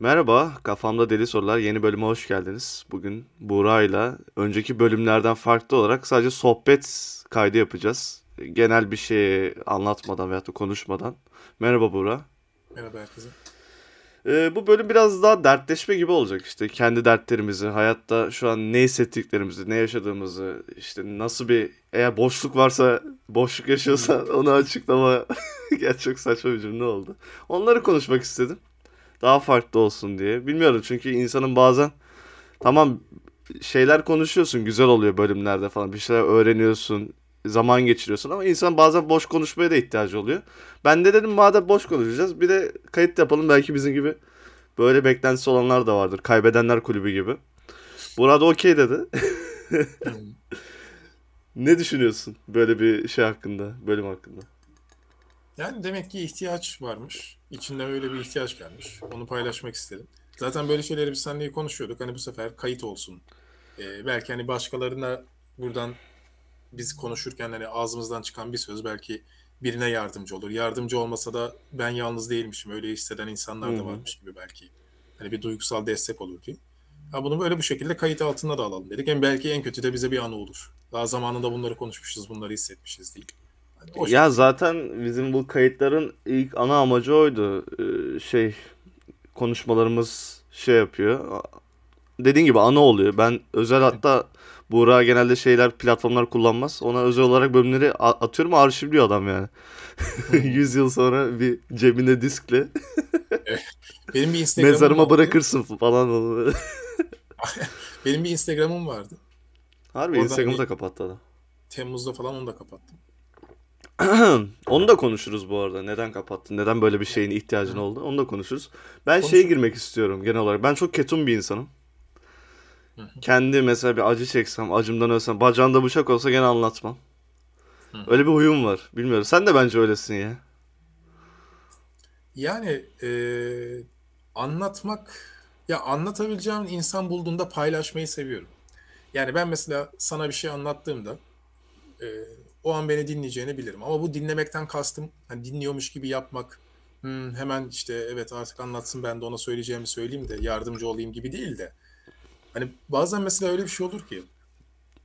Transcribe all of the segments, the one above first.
Merhaba, Kafamda Deli Sorular yeni bölüme hoş geldiniz. Bugün Buğra'yla önceki bölümlerden farklı olarak sadece sohbet kaydı yapacağız. Genel bir şeyi anlatmadan veyahut da konuşmadan. Merhaba Buğra. Merhaba herkese. Ee, bu bölüm biraz daha dertleşme gibi olacak işte. Kendi dertlerimizi, hayatta şu an ne hissettiklerimizi, ne yaşadığımızı, işte nasıl bir eğer boşluk varsa, boşluk yaşıyorsan onu açıklama. Gerçi çok saçma bir cümle oldu. Onları konuşmak istedim. Daha farklı olsun diye. Bilmiyorum çünkü insanın bazen tamam şeyler konuşuyorsun, güzel oluyor bölümlerde falan. Bir şeyler öğreniyorsun, zaman geçiriyorsun ama insan bazen boş konuşmaya da ihtiyacı oluyor. Ben de dedim madem boş konuşacağız bir de kayıt yapalım belki bizim gibi böyle beklentisi olanlar da vardır. Kaybedenler kulübü gibi. Burada okey dedi. ne düşünüyorsun böyle bir şey hakkında, bölüm hakkında? Yani demek ki ihtiyaç varmış. İçinde öyle bir ihtiyaç gelmiş. Onu paylaşmak istedim. Zaten böyle şeyleri biz seninle konuşuyorduk. Hani bu sefer kayıt olsun. Ee, belki hani başkalarına buradan biz konuşurken hani ağzımızdan çıkan bir söz belki birine yardımcı olur. Yardımcı olmasa da ben yalnız değilmişim. Öyle hisseden insanlar da varmış gibi belki. Hani bir duygusal destek olur diye. Ha bunu böyle bu şekilde kayıt altında da alalım dedik. Hem belki en kötü de bize bir anı olur. Daha zamanında bunları konuşmuşuz, bunları hissetmişiz değil. Hani ya zaten bizim bu kayıtların ilk ana amacı oydu. Ee, şey konuşmalarımız şey yapıyor. Dediğin gibi ana oluyor. Ben özel hatta Buğra genelde şeyler platformlar kullanmaz. Ona özel olarak bölümleri atıyorum arşivliyor adam yani. 100 yıl sonra bir cebine diskle. Benim bir Instagram'ım Mezarıma vardı. bırakırsın falan. Benim bir Instagram'ım vardı. Harbi Oradan Instagram'ı da kapattı adam. Temmuz'da falan onu da kapattım. onu da konuşuruz bu arada. Neden kapattın? Neden böyle bir şeyin ihtiyacın oldu? Onu da konuşuruz. Ben şeye girmek istiyorum genel olarak. Ben çok ketum bir insanım. Kendi mesela bir acı çeksem, acımdan ölsem, bacağında bıçak olsa gene anlatmam. Öyle bir huyum var. Bilmiyorum. Sen de bence öylesin ya. Yani e, anlatmak, ya anlatabileceğim insan bulduğunda paylaşmayı seviyorum. Yani ben mesela sana bir şey anlattığımda e, o an beni dinleyeceğini bilirim. Ama bu dinlemekten kastım hani dinliyormuş gibi yapmak, hmm, hemen işte evet artık anlatsın ben de ona söyleyeceğimi söyleyeyim de yardımcı olayım gibi değil de Hani bazen mesela öyle bir şey olur ki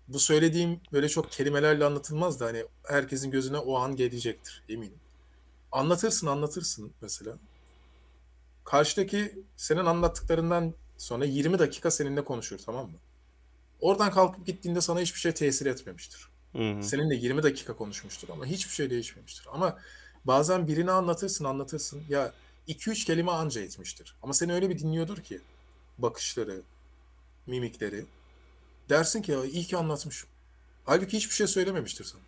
bu söylediğim böyle çok kelimelerle anlatılmaz da hani herkesin gözüne o an gelecektir eminim. Anlatırsın anlatırsın mesela. Karşıdaki senin anlattıklarından sonra 20 dakika seninle konuşur tamam mı? Oradan kalkıp gittiğinde sana hiçbir şey tesir etmemiştir. Hı hı. Seninle 20 dakika konuşmuştur ama hiçbir şey değişmemiştir. Ama bazen birini anlatırsın anlatırsın ya 2-3 kelime anca etmiştir. Ama seni öyle bir dinliyordur ki bakışları, mimikleri. Dersin ki ya iyi ki anlatmışım. Halbuki hiçbir şey söylememiştir sana.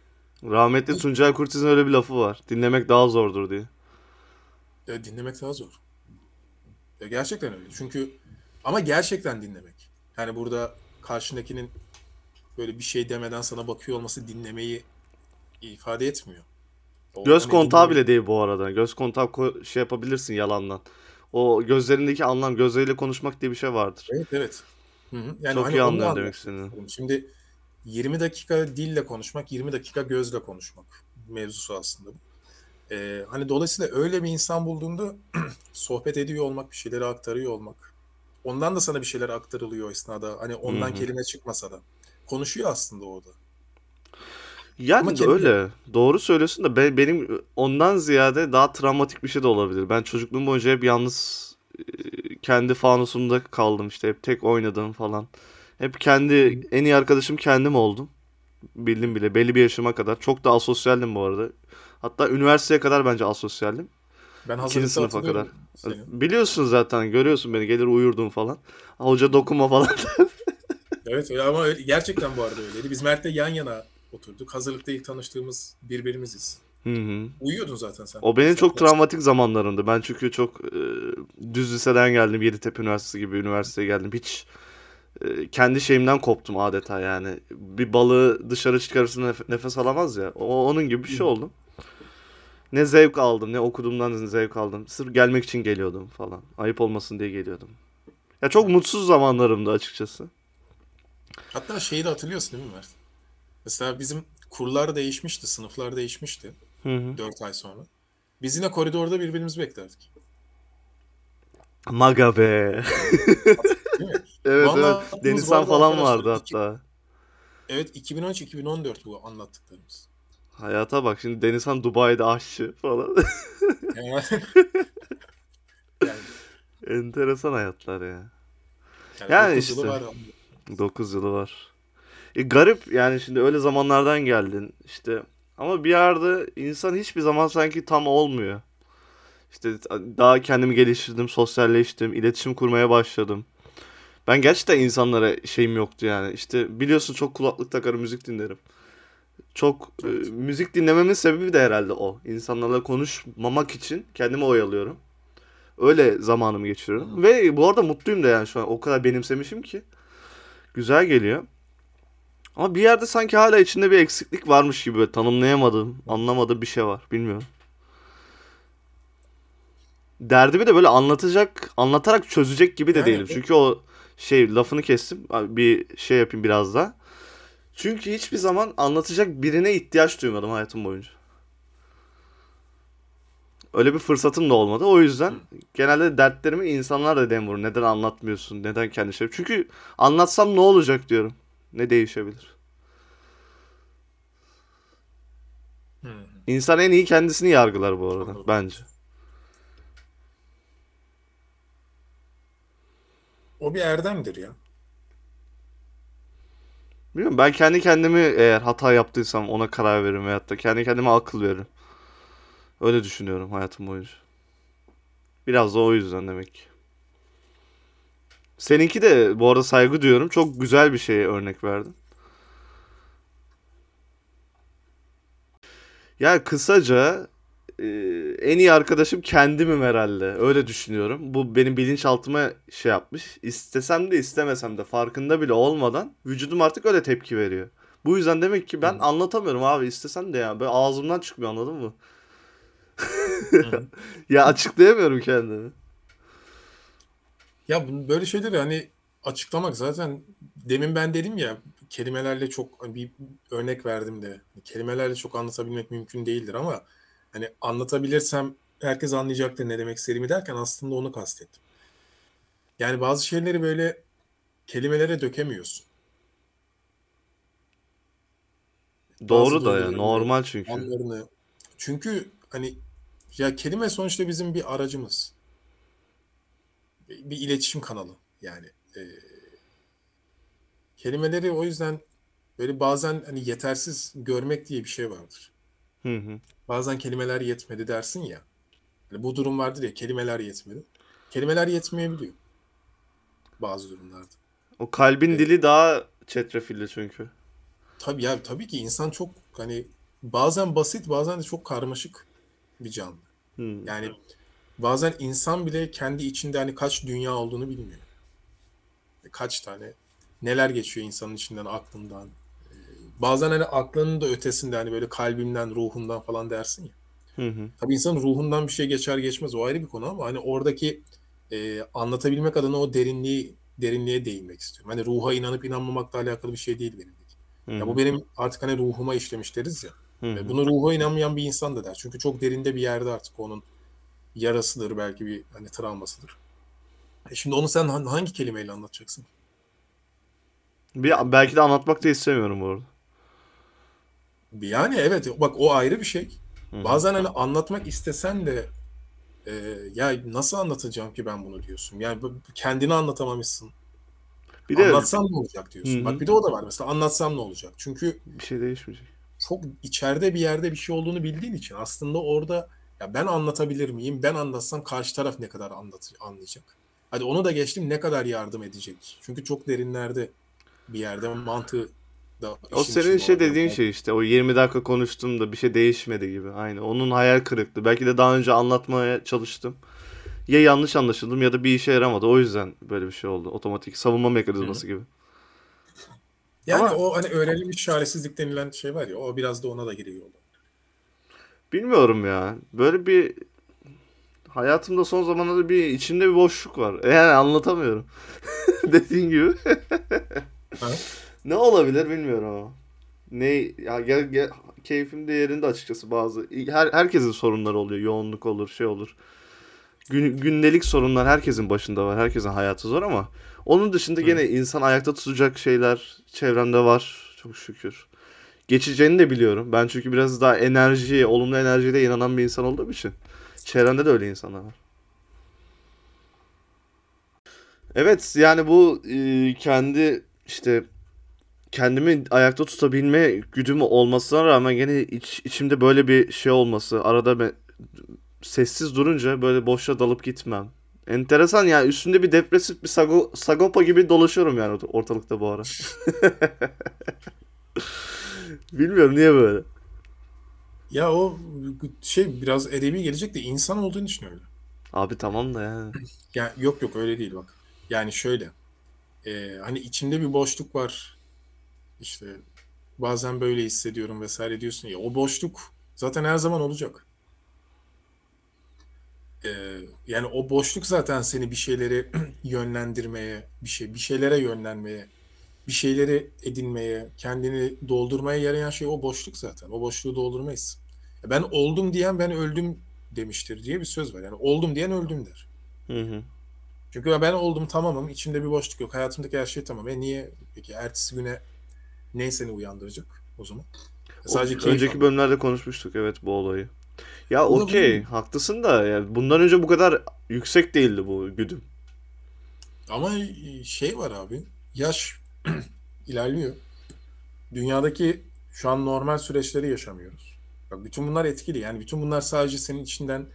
Rahmetli Tuncay Kurtiz'in öyle bir lafı var. Dinlemek daha zordur diye. Ya dinlemek daha zor. Ya gerçekten öyle. Çünkü ama gerçekten dinlemek. Yani burada karşındakinin böyle bir şey demeden sana bakıyor olması dinlemeyi ifade etmiyor. O Göz hani kontağı bile değil bu arada. Göz kontağı şey yapabilirsin yalandan. O gözlerindeki anlam, gözleriyle konuşmak diye bir şey vardır. Evet evet. Hı hı. Yani Çok hani iyi anlıyorum demek istediğini. Şimdi 20 dakika dille konuşmak, 20 dakika gözle konuşmak mevzusu aslında bu. Ee, hani dolayısıyla öyle bir insan bulduğunda sohbet ediyor olmak, bir şeyleri aktarıyor olmak. Ondan da sana bir şeyler aktarılıyor esnada. Hani ondan hı. kelime çıkmasa da. Konuşuyor aslında o da. Ama Yani de kendi öyle. Doğru söylüyorsun da be- benim ondan ziyade daha travmatik bir şey de olabilir. Ben çocukluğum boyunca hep yalnız e, kendi fanusumda kaldım işte. Hep tek oynadım falan. Hep kendi en iyi arkadaşım kendim oldum. Bildim bile belli bir yaşıma kadar. Çok da asosyaldim bu arada. Hatta üniversiteye kadar bence asosyaldim. ben İkinci sınıfa kadar. hatırlıyorum seni. Biliyorsun zaten görüyorsun beni gelir uyurdum falan. Hoca dokunma falan. Evet öyle ama öyle- gerçekten bu arada öyleydi. Biz Mert'le yan yana oturduk. Hazırlıkta ilk tanıştığımız birbirimiziz. Hı hı. Uyuyordun zaten sen. O benim çok Saat travmatik zamanlarımdı. Ben çünkü çok e, düz liseden geldim. Yeditepe Üniversitesi gibi üniversiteye geldim. Hiç e, kendi şeyimden koptum adeta yani. Bir balığı dışarı çıkarırsın nef- nefes alamaz ya. O, onun gibi bir şey oldum. Ne zevk aldım ne okuduğumdan zevk aldım. Sırf gelmek için geliyordum falan. Ayıp olmasın diye geliyordum. Ya çok mutsuz zamanlarımdı açıkçası. Hatta şeyi de hatırlıyorsun değil mi Mert? Mesela bizim kurlar değişmişti, sınıflar değişmişti Hı hı. 4 ay sonra. Biz yine koridorda birbirimizi beklerdik. Maga be. Evet Bu evet. Denizhan falan vardı hatta. Evet 2013-2014 bu anlattıklarımız. Hayata bak şimdi Denizhan Dubai'de aşçı falan. Yani, Enteresan hayatlar ya. yani Yani işte. var. 9 yılı var. E, garip yani şimdi öyle zamanlardan geldin işte ama bir yerde insan hiçbir zaman sanki tam olmuyor. İşte daha kendimi geliştirdim, sosyalleştim, iletişim kurmaya başladım. Ben gerçekten insanlara şeyim yoktu yani. İşte biliyorsun çok kulaklık takarım, müzik dinlerim. Çok e, Evet. müzik dinlememin sebebi de herhalde o. İnsanlarla konuşmamak için kendimi oyalıyorum. Öyle zamanımı geçiriyorum. Ve bu arada mutluyum da yani şu an. O kadar benimsemişim ki. Güzel geliyor. Ama bir yerde sanki hala içinde bir eksiklik varmış gibi. Böyle tanımlayamadığım, anlamadığım bir şey var. Bilmiyorum. Derdimi de böyle anlatacak, anlatarak çözecek gibi de Yani değilim. Çünkü o şey lafını kestim. Bir şey yapayım biraz daha. Çünkü hiçbir zaman anlatacak birine ihtiyaç duymadım hayatım boyunca. Öyle bir fırsatım da olmadı. O yüzden genelde dertlerimi insanlar da dem vurur. Neden anlatmıyorsun? Neden kendi şey? Çünkü anlatsam ne olacak diyorum. Ne değişebilir? Hı. İnsan en iyi kendisini yargılar bu arada Anladım. bence. O bir erdemdir ya. Bilmiyorum ben kendi kendimi eğer hata yaptıysam ona karar veririm veyahut da kendi kendime akıl veririm. Öyle düşünüyorum hayatım boyunca. Biraz da o yüzden demek ki. Seninki de bu arada saygı duyuyorum. Çok güzel bir şeye örnek verdin. Ya kısaca e, en iyi arkadaşım kendimim herhalde. Öyle düşünüyorum. Bu benim bilinçaltıma şey yapmış. İstesem de istemesem de farkında bile olmadan vücudum artık öyle tepki veriyor. Bu yüzden demek ki ben anlatamıyorum abi istesem de ya. Böyle ağzımdan çıkmıyor anladın mı? Ya açıklayamıyorum kendimi. Ya böyle şeyleri hani açıklamak zaten demin ben dedim ya kelimelerle çok hani bir örnek verdim de kelimelerle çok anlatabilmek mümkün değildir ama hani anlatabilirsem herkes anlayacaktır ne demek istediğimi derken aslında onu kastettim. Yani bazı şeyleri böyle kelimelere dökemiyorsun. Doğru Bazı da ya normal çünkü. anlarını. Çünkü hani ya kelime sonuçta bizim bir aracımız. Bir iletişim kanalı yani. Ee, kelimeleri o yüzden böyle bazen hani yetersiz görmek diye bir şey vardır. Hı hı. Bazen kelimeler yetmedi dersin ya. Hani bu durum vardır ya kelimeler yetmedi. Kelimeler yetmeyebiliyor bazı durumlarda. O kalbin Evet. dili daha çetrefilli çünkü. Tabii ya tabii ki insan çok hani bazen basit bazen de çok karmaşık bir canlı. Hı. Yani bazen insan bile kendi içinde hani kaç dünya olduğunu bilmiyor. Kaç tane neler geçiyor insanın içinden aklından. Ee, Bazen hani aklının da ötesinde hani böyle kalbimden, ruhumdan falan dersin ya. Hı hı. Tabii insanın ruhundan bir şey geçer geçmez o ayrı bir konu ama hani oradaki e, anlatabilmek adına o derinliği derinliğe değinmek istiyorum. Hani ruha inanıp inanmamakla alakalı bir şey değil benim. Hı Ya hı. bu benim artık hani ruhuma işlemiş deriz ya. Hı Ve hı. bunu ruha inanmayan bir insan da der. Çünkü çok derinde bir yerde artık onun yarasıdır belki bir hani travmasıdır. E şimdi onu sen han- hangi kelimeyle anlatacaksın? Bir, belki de anlatmak da istemiyorum bu arada. Yani evet bak o ayrı bir şey. Bazen hani anlatmak istesen de e, ya nasıl anlatacağım ki ben bunu diyorsun. Yani kendini anlatamamışsın. Bir de Anlatsam ne olacak diyorsun. hı. Bak bir de o da var mesela anlatsam ne olacak? Çünkü bir şey değişmeyecek. Çok içeride bir yerde bir şey olduğunu bildiğin için aslında orada ya ben anlatabilir miyim? Ben anlatsam karşı taraf ne kadar anlat anlayacak? Hadi onu da geçtim ne kadar yardım edecek? Çünkü çok derinlerde bir yerde mantığı da O senin şey dediğin şey işte o 20 dakika konuştum bir şey değişmedi gibi. Aynı. Onun hayal kırıklığı. Belki de daha önce anlatmaya çalıştım. Ya yanlış anlaşıldım ya da bir işe yaramadı. O yüzden böyle bir şey oldu. Otomatik savunma mekanizması gibi. Yani Ama- o hani öğrenilmiş çaresizlik denilen şey var ya o biraz da ona da giriyor. Bilmiyorum ya. Böyle bir hayatımda son zamanlarda bir içimde bir boşluk var. Yani anlatamıyorum. Dediğin gibi. Ne olabilir bilmiyorum ama. Ne ya gel, gel, keyfim de yerinde açıkçası bazı. Her herkesin sorunları oluyor. Yoğunluk olur, şey olur. gün- gündelik sorunlar herkesin başında var. Herkesin hayatı zor ama onun dışında gene insan ayakta tutacak şeyler çevremde var çok şükür. Geçeceğini de biliyorum. Ben çünkü biraz daha enerjiye, olumlu enerjiye de inanan bir insan olduğum için. Çevremde de öyle insanlar var. Evet yani bu e, kendi işte kendimi ayakta tutabilme güdümü olmasına rağmen gene iç, içimde böyle bir şey olması arada ben sessiz durunca böyle boşa dalıp gitmem. Enteresan ya üstünde bir depresif bir sago, sagopa gibi dolaşıyorum yani ortalıkta bu ara. Bilmiyorum niye böyle. Ya o şey biraz edebi gelecek de insan olduğun için öyle. Abi tamam da yani. Ya yok yok öyle değil bak. Yani şöyle. e, hani içimde bir boşluk var. İşte bazen böyle hissediyorum vesaire diyorsun ya. O boşluk zaten her zaman olacak. E, yani o boşluk zaten seni bir şeyleri yönlendirmeye, bir şey bir şeylere yönlenmeye, bir şeyleri edinmeye, kendini doldurmaya yarayan şey o boşluk zaten. O boşluğu doldurmayız. Ben oldum diyen ben öldüm demiştir diye bir söz var. Yani oldum diyen öldüm der. Hı hı. Çünkü ben oldum tamamım. içimde bir boşluk yok. Hayatımdaki her şey tamam. E niye peki ertesi güne ne seni uyandıracak o zaman? O- Sadece keyif önceki almak. bölümlerde konuşmuştuk evet bu olayı. Ya okey haklısın da yani bundan önce bu kadar yüksek değildi bu güdüm. Ama şey var abi. Yaş ilerliyor. Dünyadaki şu an normal süreçleri yaşamıyoruz. Bak bütün bunlar etkili. Yani bütün bunlar sadece senin içinden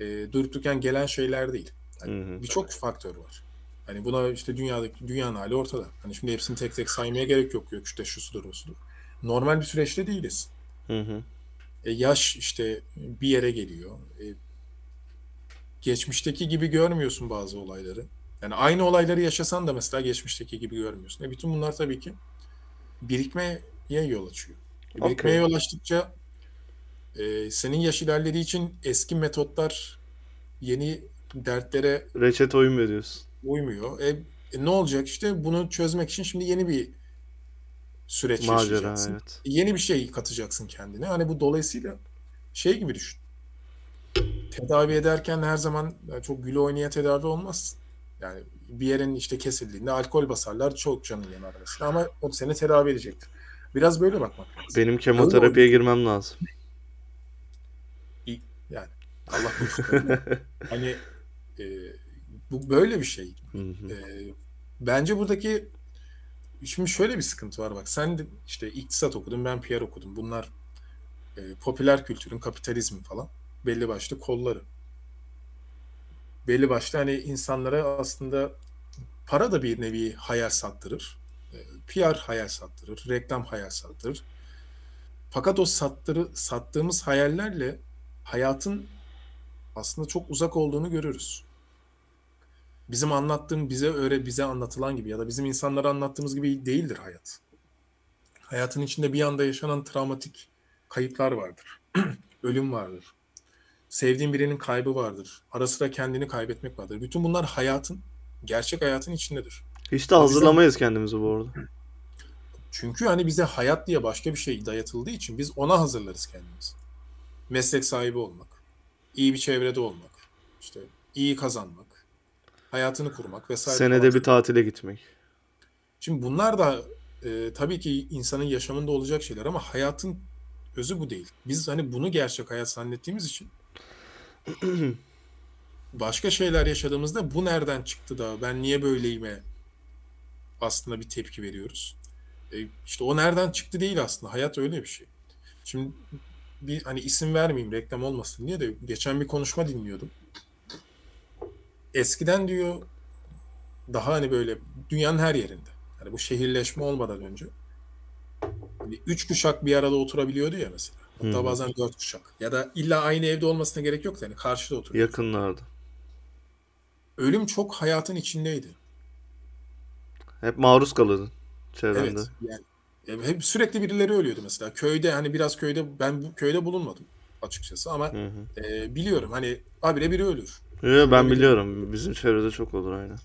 e, durup dururken gelen şeyler değil. Yani birçok faktör var. Hani buna işte dünyadaki dünyanın hali ortada. Hani şimdi hepsini tek tek saymaya gerek yok. Yok işte şu sudur o sudur. Normal bir süreçte değiliz. Hı hı. E, yaş işte bir yere geliyor. E, geçmişteki gibi görmüyorsun bazı olayları. Yani aynı olayları yaşasan da mesela geçmişteki gibi görmüyorsun. E, bütün bunlar tabii ki birikmeye yol açıyor. E, birikmeye yol açtıkça e, senin yaş ilerlediği için eski metotlar yeni dertlere Reçete uymuyor diyorsun. uymuyor. E, e, ne olacak işte bunu çözmek için şimdi yeni bir süreç Macera yaşayacaksın. evet. Yeni bir şey katacaksın kendine. Hani bu dolayısıyla şey gibi düşün. Tedavi ederken her zaman yani çok gülü oynaya tedavi olmaz. Yani bir yerin işte kesildiğinde alkol basarlar çok canın yanar mesela ama o seni tedavi edecektir. Biraz böyle bakmak lazım. Benim kemoterapiye girmem lazım. Yani Allah korusun. hani e, bu böyle bir şey. Hı hı. E, bence buradaki şimdi şöyle bir sıkıntı var bak sen de işte iktisat okudun ben PR okudum. Bunlar e, popüler kültürün kapitalizmin falan belli başlı kolları. Belli başlı hani insanlara aslında para da bir nevi hayal sattırır. E, PR hayal sattırır, reklam hayal sattırır. Fakat o sattırı, sattığımız hayallerle hayatın aslında çok uzak olduğunu görürüz. Bizim anlattığım bize öyle bize anlatılan gibi ya da bizim insanlara anlattığımız gibi değildir hayat. Hayatın içinde bir anda yaşanan travmatik kayıplar vardır. Ölüm vardır. Sevdiğin birinin kaybı vardır. Ara sıra kendini kaybetmek vardır. Bütün bunlar hayatın, gerçek hayatın içindedir. Hiç de hazırlamayız kendimizi bu arada. Çünkü hani bize hayat diye başka bir şey dayatıldığı için biz ona hazırlarız kendimizi. Meslek sahibi olmak, iyi bir çevrede olmak, işte iyi kazanmak, hayatını kurmak vesaire. Senede bir tatile gitmek. Şimdi bunlar da e, tabii ki insanın yaşamında olacak şeyler ama hayatın özü bu değil. Biz hani bunu gerçek hayat zannettiğimiz için başka şeyler yaşadığımızda bu nereden çıktı da ben niye böyleyime aslında bir tepki veriyoruz. E, işte o nereden çıktı değil aslında. Hayat öyle bir şey. Şimdi bir hani isim vermeyeyim reklam olmasın diye de geçen bir konuşma dinliyordum. Eskiden diyor daha hani böyle dünyanın her yerinde. Hani bu şehirleşme olmadan önce hani üç kuşak bir arada oturabiliyordu ya mesela. Hatta hı. bazen dört kuşak. Ya da illa aynı evde olmasına gerek yok yani karşıda oturuyor. Yakınlarda. Ölüm çok hayatın içindeydi. Hep maruz kalırdın çevrende. Evet. Yani e, hep sürekli birileri ölüyordu mesela. Köyde hani biraz köyde ben bu köyde bulunmadım açıkçası ama Hı hı. e, biliyorum hani habire biri ölür. Yo, ben biliyorum. Bizim çevrede çok olur aynen.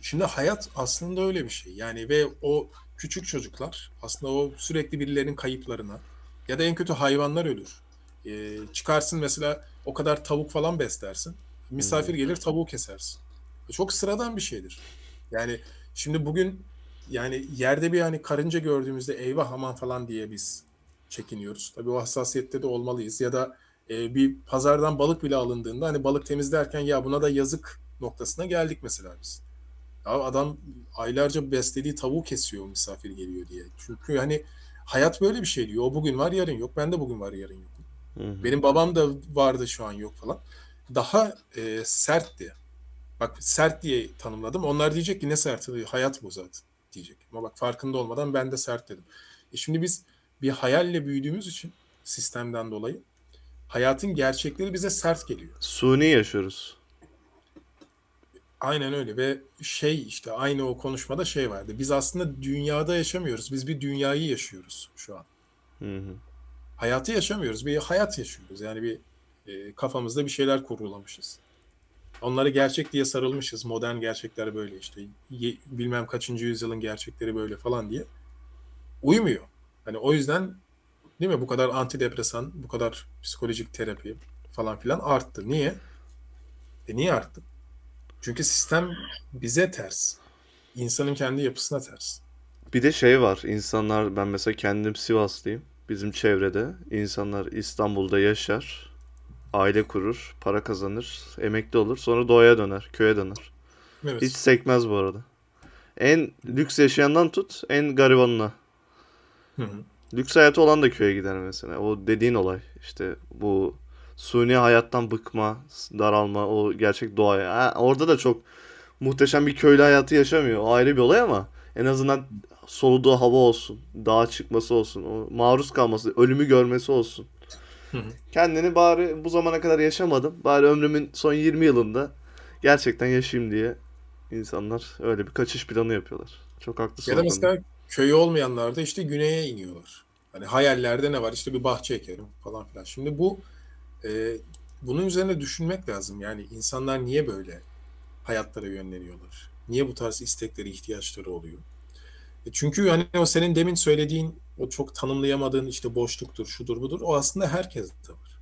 Şimdi hayat aslında öyle bir şey. Yani ve o küçük çocuklar aslında o sürekli birilerinin kayıplarına ya da en kötü hayvanlar ölür. Ee, çıkarsın mesela o kadar tavuk falan beslersin. Misafir gelir tavuğu kesersin. Çok sıradan bir şeydir. Yani şimdi bugün yani yerde bir hani karınca gördüğümüzde eyvah aman falan diye biz çekiniyoruz. Tabii o hassasiyette de olmalıyız. Ya da e, bir pazardan balık bile alındığında hani balık temizlerken ya buna da yazık noktasına geldik mesela biz. Ya adam aylarca beslediği tavuğu kesiyor misafir geliyor diye. Çünkü hani hayat böyle bir şey diyor. O bugün var yarın yok. Ben de bugün var yarın yok. Benim babam da vardı şu an yok falan. Daha e, sertti. Bak sert diye tanımladım. Onlar diyecek ki ne sert? Hayat bu zaten diyecek. Ama bak farkında olmadan ben de sert dedim. E şimdi biz bir hayalle büyüdüğümüz için sistemden dolayı hayatın gerçekleri bize sert geliyor. Suni yaşıyoruz. Aynen öyle ve şey işte aynı o konuşmada şey vardı. Biz aslında dünyada yaşamıyoruz. Biz bir dünyayı yaşıyoruz şu an. Hı hı. Hayatı yaşamıyoruz. Bir hayat yaşıyoruz. Yani bir e, kafamızda bir şeyler kurgulamışız. Onları gerçek diye sarılmışız. Modern gerçekler böyle işte. Ye- bilmem kaçıncı yüzyılın gerçekleri böyle falan diye. Uymuyor. Hani o yüzden değil mi bu kadar antidepresan, bu kadar psikolojik terapi falan filan arttı. Niye? E niye arttı? Çünkü sistem bize ters. İnsanın kendi yapısına ters. Bir de şey var. insanlar ben mesela kendim Sivaslıyım. Bizim çevrede insanlar İstanbul'da yaşar. Aile kurur, para kazanır, emekli olur, sonra doğaya döner, köye döner. Evet. Hiç sekmez bu arada. En lüks yaşayandan tut, en garibanına. Hı hı. Lüks hayatı olan da köye gider mesela. O dediğin olay. İşte bu suni hayattan bıkma, daralma, o gerçek doğaya. Ha, orada da çok muhteşem bir köylü hayatı yaşamıyor. O ayrı bir olay ama en azından soluduğu hava olsun, dağa çıkması olsun, o maruz kalması, ölümü görmesi olsun. Hı hı. Kendini bari bu zamana kadar yaşamadım. Bari ömrümün son 20 yılında gerçekten yaşayayım diye insanlar öyle bir kaçış planı yapıyorlar. Çok haklısın Ya da mesela köyü olmayanlar da işte güneye iniyorlar. Hani hayallerde ne var? İşte bir bahçe ekerim falan filan. Şimdi bu e, bunun üzerine düşünmek lazım. Yani insanlar niye böyle hayatlara yönleniyorlar? Niye bu tarz istekleri, ihtiyaçları oluyor? E çünkü hani o senin demin söylediğin o çok tanımlayamadığın işte boşluktur, şudur budur. O aslında herkeste var.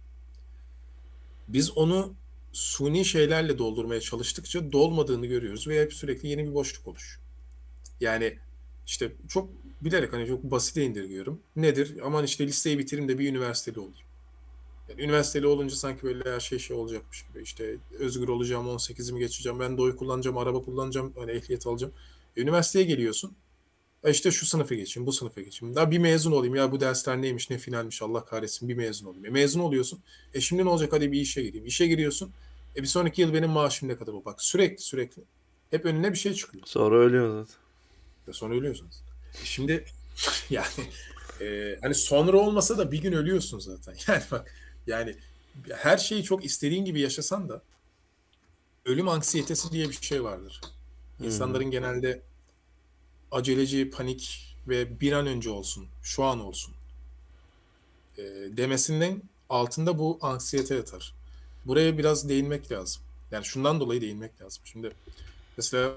Biz onu suni şeylerle doldurmaya çalıştıkça dolmadığını görüyoruz ve hep sürekli yeni bir boşluk oluşuyor. Yani işte çok bilerek hani çok basite indirgiyorum. Nedir? Aman işte liseyi bitireyim de bir üniversiteli olayım. Yani üniversiteli olunca sanki böyle her şey şey olacakmış gibi. İşte özgür olacağım, 18'imi geçeceğim, ben de kullanacağım, araba kullanacağım, hani ehliyet alacağım. E, üniversiteye geliyorsun. E işte şu sınıfı geçeyim, bu sınıfı geçeyim. Daha bir mezun olayım. Ya bu dersler neymiş, ne finalmiş Allah kahretsin bir mezun olayım. E mezun oluyorsun. E şimdi ne olacak? Hadi bir işe gireyim. İşe giriyorsun. E bir sonraki yıl benim maaşım ne kadar o? Bak sürekli sürekli. Hep önüne bir şey çıkıyor. Sonra ölüyor zaten. Ve sonra ölüyorsunuz. E Şimdi yani e, hani sonra olmasa da bir gün ölüyorsun zaten. Yani bak yani her şeyi çok istediğin gibi yaşasan da ölüm anksiyetesi diye bir şey vardır. İnsanların genelde aceleci, panik ve bir an önce olsun, şu an olsun e, demesinden altında bu anksiyete yatar. Buraya biraz değinmek lazım. Yani şundan dolayı değinmek lazım. Şimdi mesela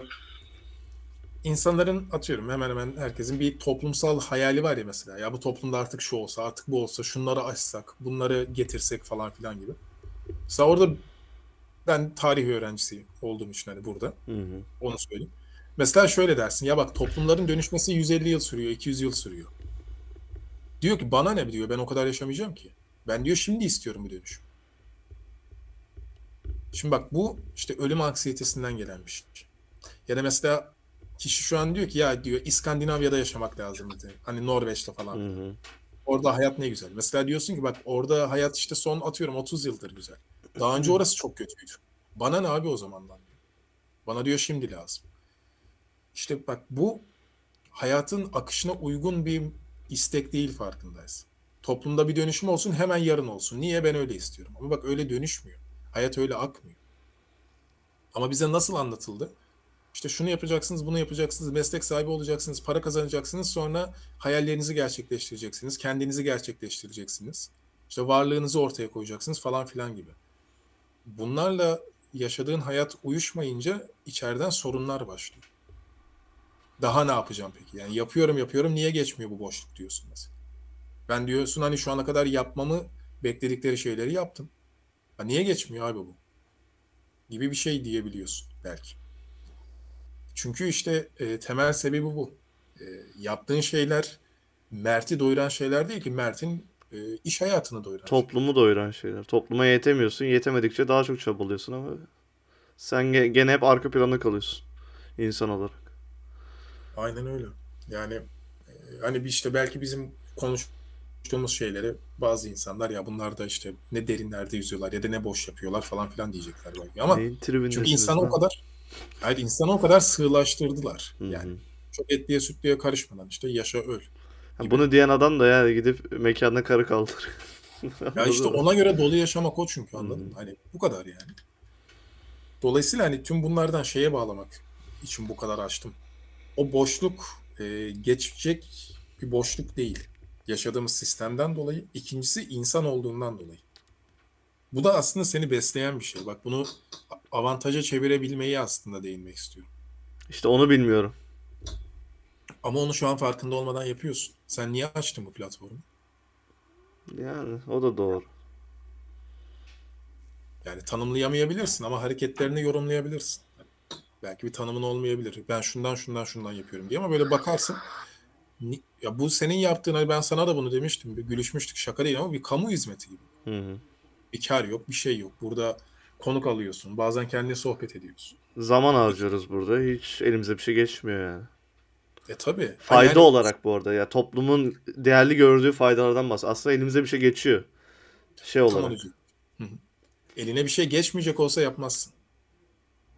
insanların atıyorum hemen hemen herkesin bir toplumsal hayali var ya mesela. Ya bu toplumda artık şu olsa, artık bu olsa, şunları açsak, bunları getirsek falan filan gibi. Mesela orada ben tarih öğrencisi olduğum için hani burada Hı hı. onu söyleyeyim. Mesela şöyle dersin ya bak toplumların dönüşmesi 150 yıl sürüyor, 200 yıl sürüyor. Diyor ki bana ne diyor ben o kadar yaşamayacağım ki. Ben diyor şimdi istiyorum bu dönüşüm. Şimdi bak bu işte ölüm anksiyetesinden gelen bir şey. Ya da mesela kişi şu an diyor ki ya diyor İskandinavya'da yaşamak lazımdı. Hani Norveç'te falan. Hı hı. Orada hayat ne güzel. Mesela diyorsun ki bak orada hayat işte son atıyorum 30 yıldır güzel. Daha önce orası çok kötüydü. Bana ne abi o zamandan diyor. Bana diyor şimdi lazım. İşte bak bu hayatın akışına uygun bir istek değil farkındayız. Toplumda bir dönüşüm olsun hemen yarın olsun. Niye ben öyle istiyorum. Ama bak öyle dönüşmüyor. Hayat öyle akmıyor. Ama bize nasıl anlatıldı? İşte şunu yapacaksınız, bunu yapacaksınız, meslek sahibi olacaksınız, para kazanacaksınız, sonra hayallerinizi gerçekleştireceksiniz, kendinizi gerçekleştireceksiniz. İşte varlığınızı ortaya koyacaksınız falan filan gibi. Bunlarla yaşadığın hayat uyuşmayınca içeriden sorunlar başlıyor. Daha ne yapacağım peki? Yani yapıyorum yapıyorum niye geçmiyor bu boşluk diyorsun mesela. Ben diyorsun hani şu ana kadar yapmamı bekledikleri şeyleri yaptım. Ha niye geçmiyor abi bu? gibi bir şey diyebiliyorsun belki. Çünkü işte e, temel sebebi bu. E, yaptığın şeyler Mert'i doyuran şeyler değil ki Mert'in e, iş hayatını doyuran şeyler. Toplumu doyuran şeyler. Topluma yetemiyorsun. Yetemedikçe daha çok çabalıyorsun ama sen ge- gene hep arka planda kalıyorsun insan olarak. Aynen öyle. Yani e, hani bir işte belki bizim konuştuğumuz şeyleri bazı insanlar ya bunlar da işte ne derinlerde yüzüyorlar ya da ne boş yapıyorlar falan filan diyecekler belki. Ama çünkü insanı o kadar hayır insanı o kadar sığlaştırdılar. Hı hı. Yani çok etliye sütlüye karışmadan işte yaşa öl. Ha, Bunu diyen adam da yani gidip mekanda karı kaldır. Ya işte ona göre dolu yaşamak o çünkü anladın mı? Hani bu kadar yani. Dolayısıyla hani tüm bunlardan şeye bağlamak için bu kadar açtım. O boşluk e, geçecek bir boşluk değil. Yaşadığımız sistemden dolayı. İkincisi insan olduğundan dolayı. Bu da aslında seni besleyen bir şey. Bak bunu avantaja çevirebilmeyi aslında değinmek istiyorum. İşte onu bilmiyorum. Ama onu şu an farkında olmadan yapıyorsun. Sen niye açtın bu platformu? Yani o da doğru. Yani tanımlayamayabilirsin ama hareketlerini yorumlayabilirsin. Belki bir tanımın olmayabilir. Ben şundan şundan şundan yapıyorum diye ama böyle bakarsın. Ya bu senin yaptığın hani ben sana da bunu demiştim. Bir gülüşmüştük şaka değil ama bir kamu hizmeti gibi. Hı hı. Bir kar yok, bir şey yok. Burada konuk alıyorsun. Bazen kendine sohbet ediyorsun. Zaman harcıyoruz burada. Hiç elimize bir şey geçmiyor yani. E tabii. Fayda Yani olarak bu arada ya toplumun değerli gördüğü faydalardan bahsediyor. Aslında elimize bir şey geçiyor. Şey olarak. Hı hı. Eline bir şey geçmeyecek olsa yapmazsın.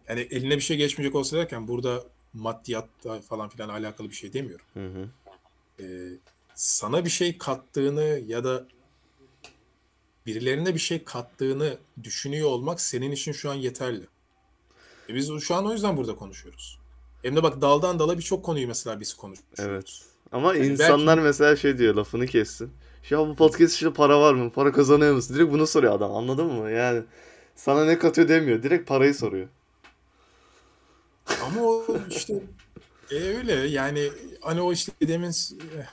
Yani eline bir şey geçmeyecek olsa derken burada maddiyatla falan filan alakalı bir şey demiyorum. Hı hı. Ee, sana bir şey kattığını ya da birilerine bir şey kattığını düşünüyor olmak senin için şu an yeterli. E biz şu an o yüzden burada konuşuyoruz. Hem de bak daldan dala birçok konuyu mesela biz konuşuyoruz. Evet. Ama Yani insanlar mesela şey diyor lafını kessin. Ya bu podcast işte para var mı? Para kazanıyor musun? Direkt bunu soruyor adam anladın mı? Yani sana ne katıyor demiyor. Direkt parayı soruyor. Ama o işte e, öyle yani hani o işte demin eh,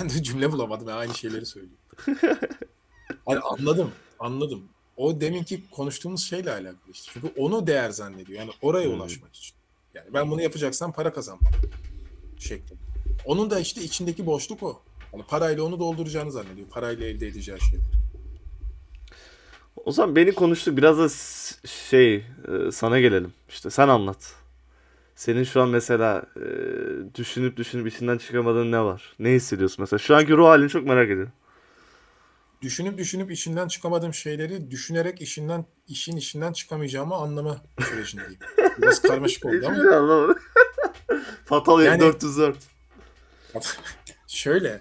ben de cümle bulamadım ya aynı şeyleri söylüyorum. Hani anladım, anladım. O deminki konuştuğumuz şeyle alakalı işte. Çünkü onu değer zannediyor. Yani oraya Hmm. ulaşmak için. Yani ben bunu yapacaksam para kazanmam şeklinde. Onun da işte içindeki boşluk o. Hani parayla onu dolduracağını zannediyor. Parayla elde edeceği şeyler. O zaman beni konuştuk. Biraz da şey e, sana gelelim. İşte sen anlat. Senin şu an mesela e, düşünüp düşünüp içinden çıkamadığın ne var? Ne hissediyorsun mesela? Şu anki ruh halini çok merak ediyorum. Düşünüp düşünüp işinden çıkamadığım şeyleri düşünerek işinden işin işinden çıkamayacağımı anlama sürecindeyim. Biraz karmaşık oldu ama şey anlamadım. Fatal Yani- 404. şöyle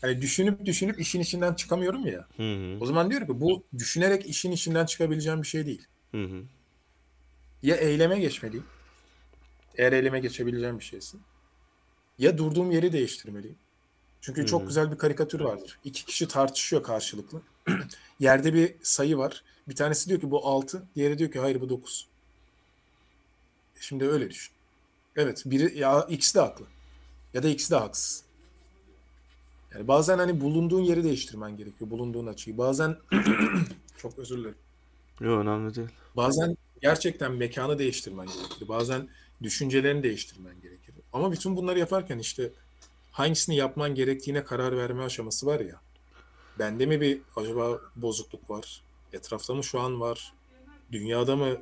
hani düşünüp düşünüp işin içinden çıkamıyorum ya. Hı hı. O zaman diyorum ki bu düşünerek işin içinden çıkabileceğim bir şey değil. Hı hı. Ya eyleme geçmeliyim. Eğer eyleme geçebileceğim bir şeyse. Ya durduğum yeri değiştirmeliyim. Çünkü çok güzel bir karikatür vardır. İki kişi tartışıyor karşılıklı. Yerde bir sayı var. Bir tanesi diyor ki bu 6, diğeri diyor ki hayır bu 9. Şimdi öyle düşün. Evet, biri ya ikisi de haklı. Ya da ikisi de haksız. Yani bazen hani bulunduğun yeri değiştirmen gerekiyor. Bulunduğun açıyı. Bazen çok özür dilerim. Yok önemli değil. Bazen gerçekten mekanı değiştirmen gerekir. Bazen düşüncelerini değiştirmen gerekir. Ama bütün bunları yaparken işte hangisini yapman gerektiğine karar verme aşaması var ya. Bende mi bir acaba bozukluk var? Etrafta mı şu an var? Dünyada mı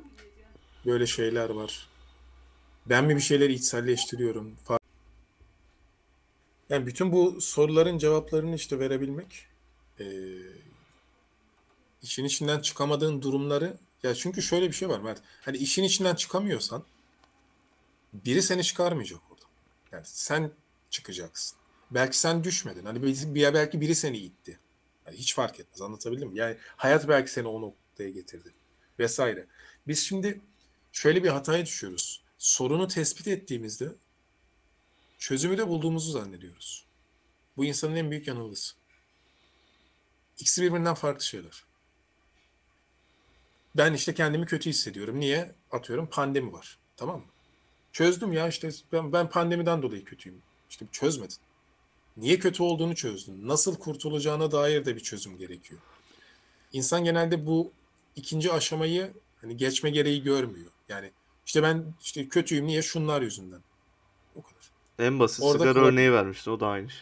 böyle şeyler var? Ben mi bir şeyleri içselleştiriyorum? Yani bütün bu soruların cevaplarını işte verebilmek eee işin içinden çıkamadığın durumları ya çünkü şöyle bir şey var Mert. Hani işin içinden çıkamıyorsan biri seni çıkarmayacak orada. Yani sen çıkacaksın. Belki sen düşmedin. Hani bir, belki biri seni itti. Yani hiç fark etmez. Anlatabildim mi? Yani hayat belki seni o noktaya getirdi. Vesaire. Biz şimdi şöyle bir hataya düşüyoruz. Sorunu tespit ettiğimizde çözümü de bulduğumuzu zannediyoruz. Bu insanın en büyük yanılgısı. İkisi birbirinden farklı şeyler. Ben işte kendimi kötü hissediyorum. Niye? Atıyorum pandemi var. Tamam mı? Çözdüm ya işte ben, ben pandemiden dolayı kötüyüm. İşte çözmedin. Niye kötü olduğunu çözdün. Nasıl kurtulacağına dair de bir çözüm gerekiyor. İnsan genelde bu ikinci aşamayı Hani geçme gereği görmüyor. Yani işte ben işte kötüyüm niye şunlar yüzünden. O kadar. En basit Orada sigara kulak- örneği vermişti. O da aynı şey.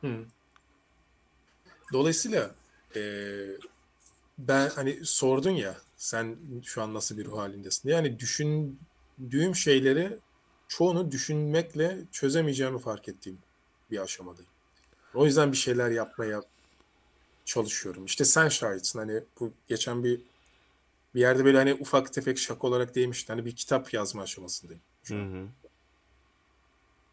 Hı. Dolayısıyla eee, ben hani sordun ya sen şu an nasıl bir ruh halindesin? Yani düşündüğüm şeyleri çoğunu düşünmekle çözemeyeceğimi fark ettiğim bir aşamadayım. O yüzden bir şeyler yapmaya çalışıyorum. İşte sen şahitsin hani bu geçen bir bir yerde böyle hani ufak tefek şaka olarak değmişti. Hani bir kitap yazma aşamasındayım. Hı hı.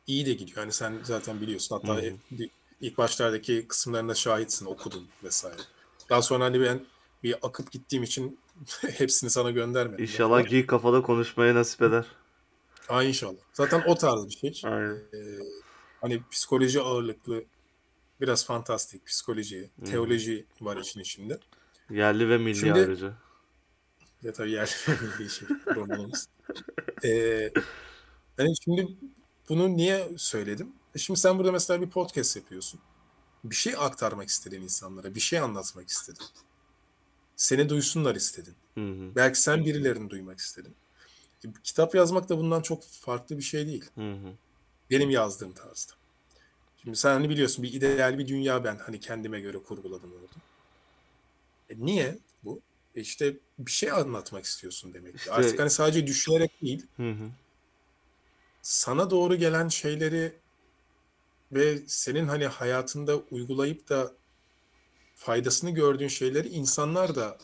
iyi de gidiyor. Hani sen zaten biliyorsun. Hatta Hı hı. ilk başlardaki kısımlarında şahitsin, okudun vesaire. Daha sonra hani ben bir akıp gittiğim için hepsini sana göndermedim. İnşallah geek kafada konuşmaya nasip eder. Ha inşallah. Zaten o tarz bir şey. Aynen. Ee, hani psikoloji ağırlıklı, biraz fantastik psikoloji, teoloji var işin içinde. Yerli ve milli Şimdi- ayrıca. Ya tabii yerli bir şey romanımız. Ee, hani şimdi bunu niye söyledim? E Şimdi sen burada mesela bir podcast yapıyorsun. Bir şey aktarmak istedin insanlara, bir şey anlatmak istedin. Seni duysunlar istedin. Hı hı. Belki sen birilerini duymak istedin. Kitap yazmak da bundan çok farklı bir şey değil. Hı hı. Benim yazdığım tarzda. Şimdi sen hani biliyorsun bir ideal bir dünya ben hani kendime göre kurguladım orada. E niye bu? E işte bir şey anlatmak istiyorsun demek ki. İşte- Artık hani sadece düşünerek değil, Hı hı. sana doğru gelen şeyleri ve senin hani hayatında uygulayıp da faydasını gördüğün şeyleri insanlar da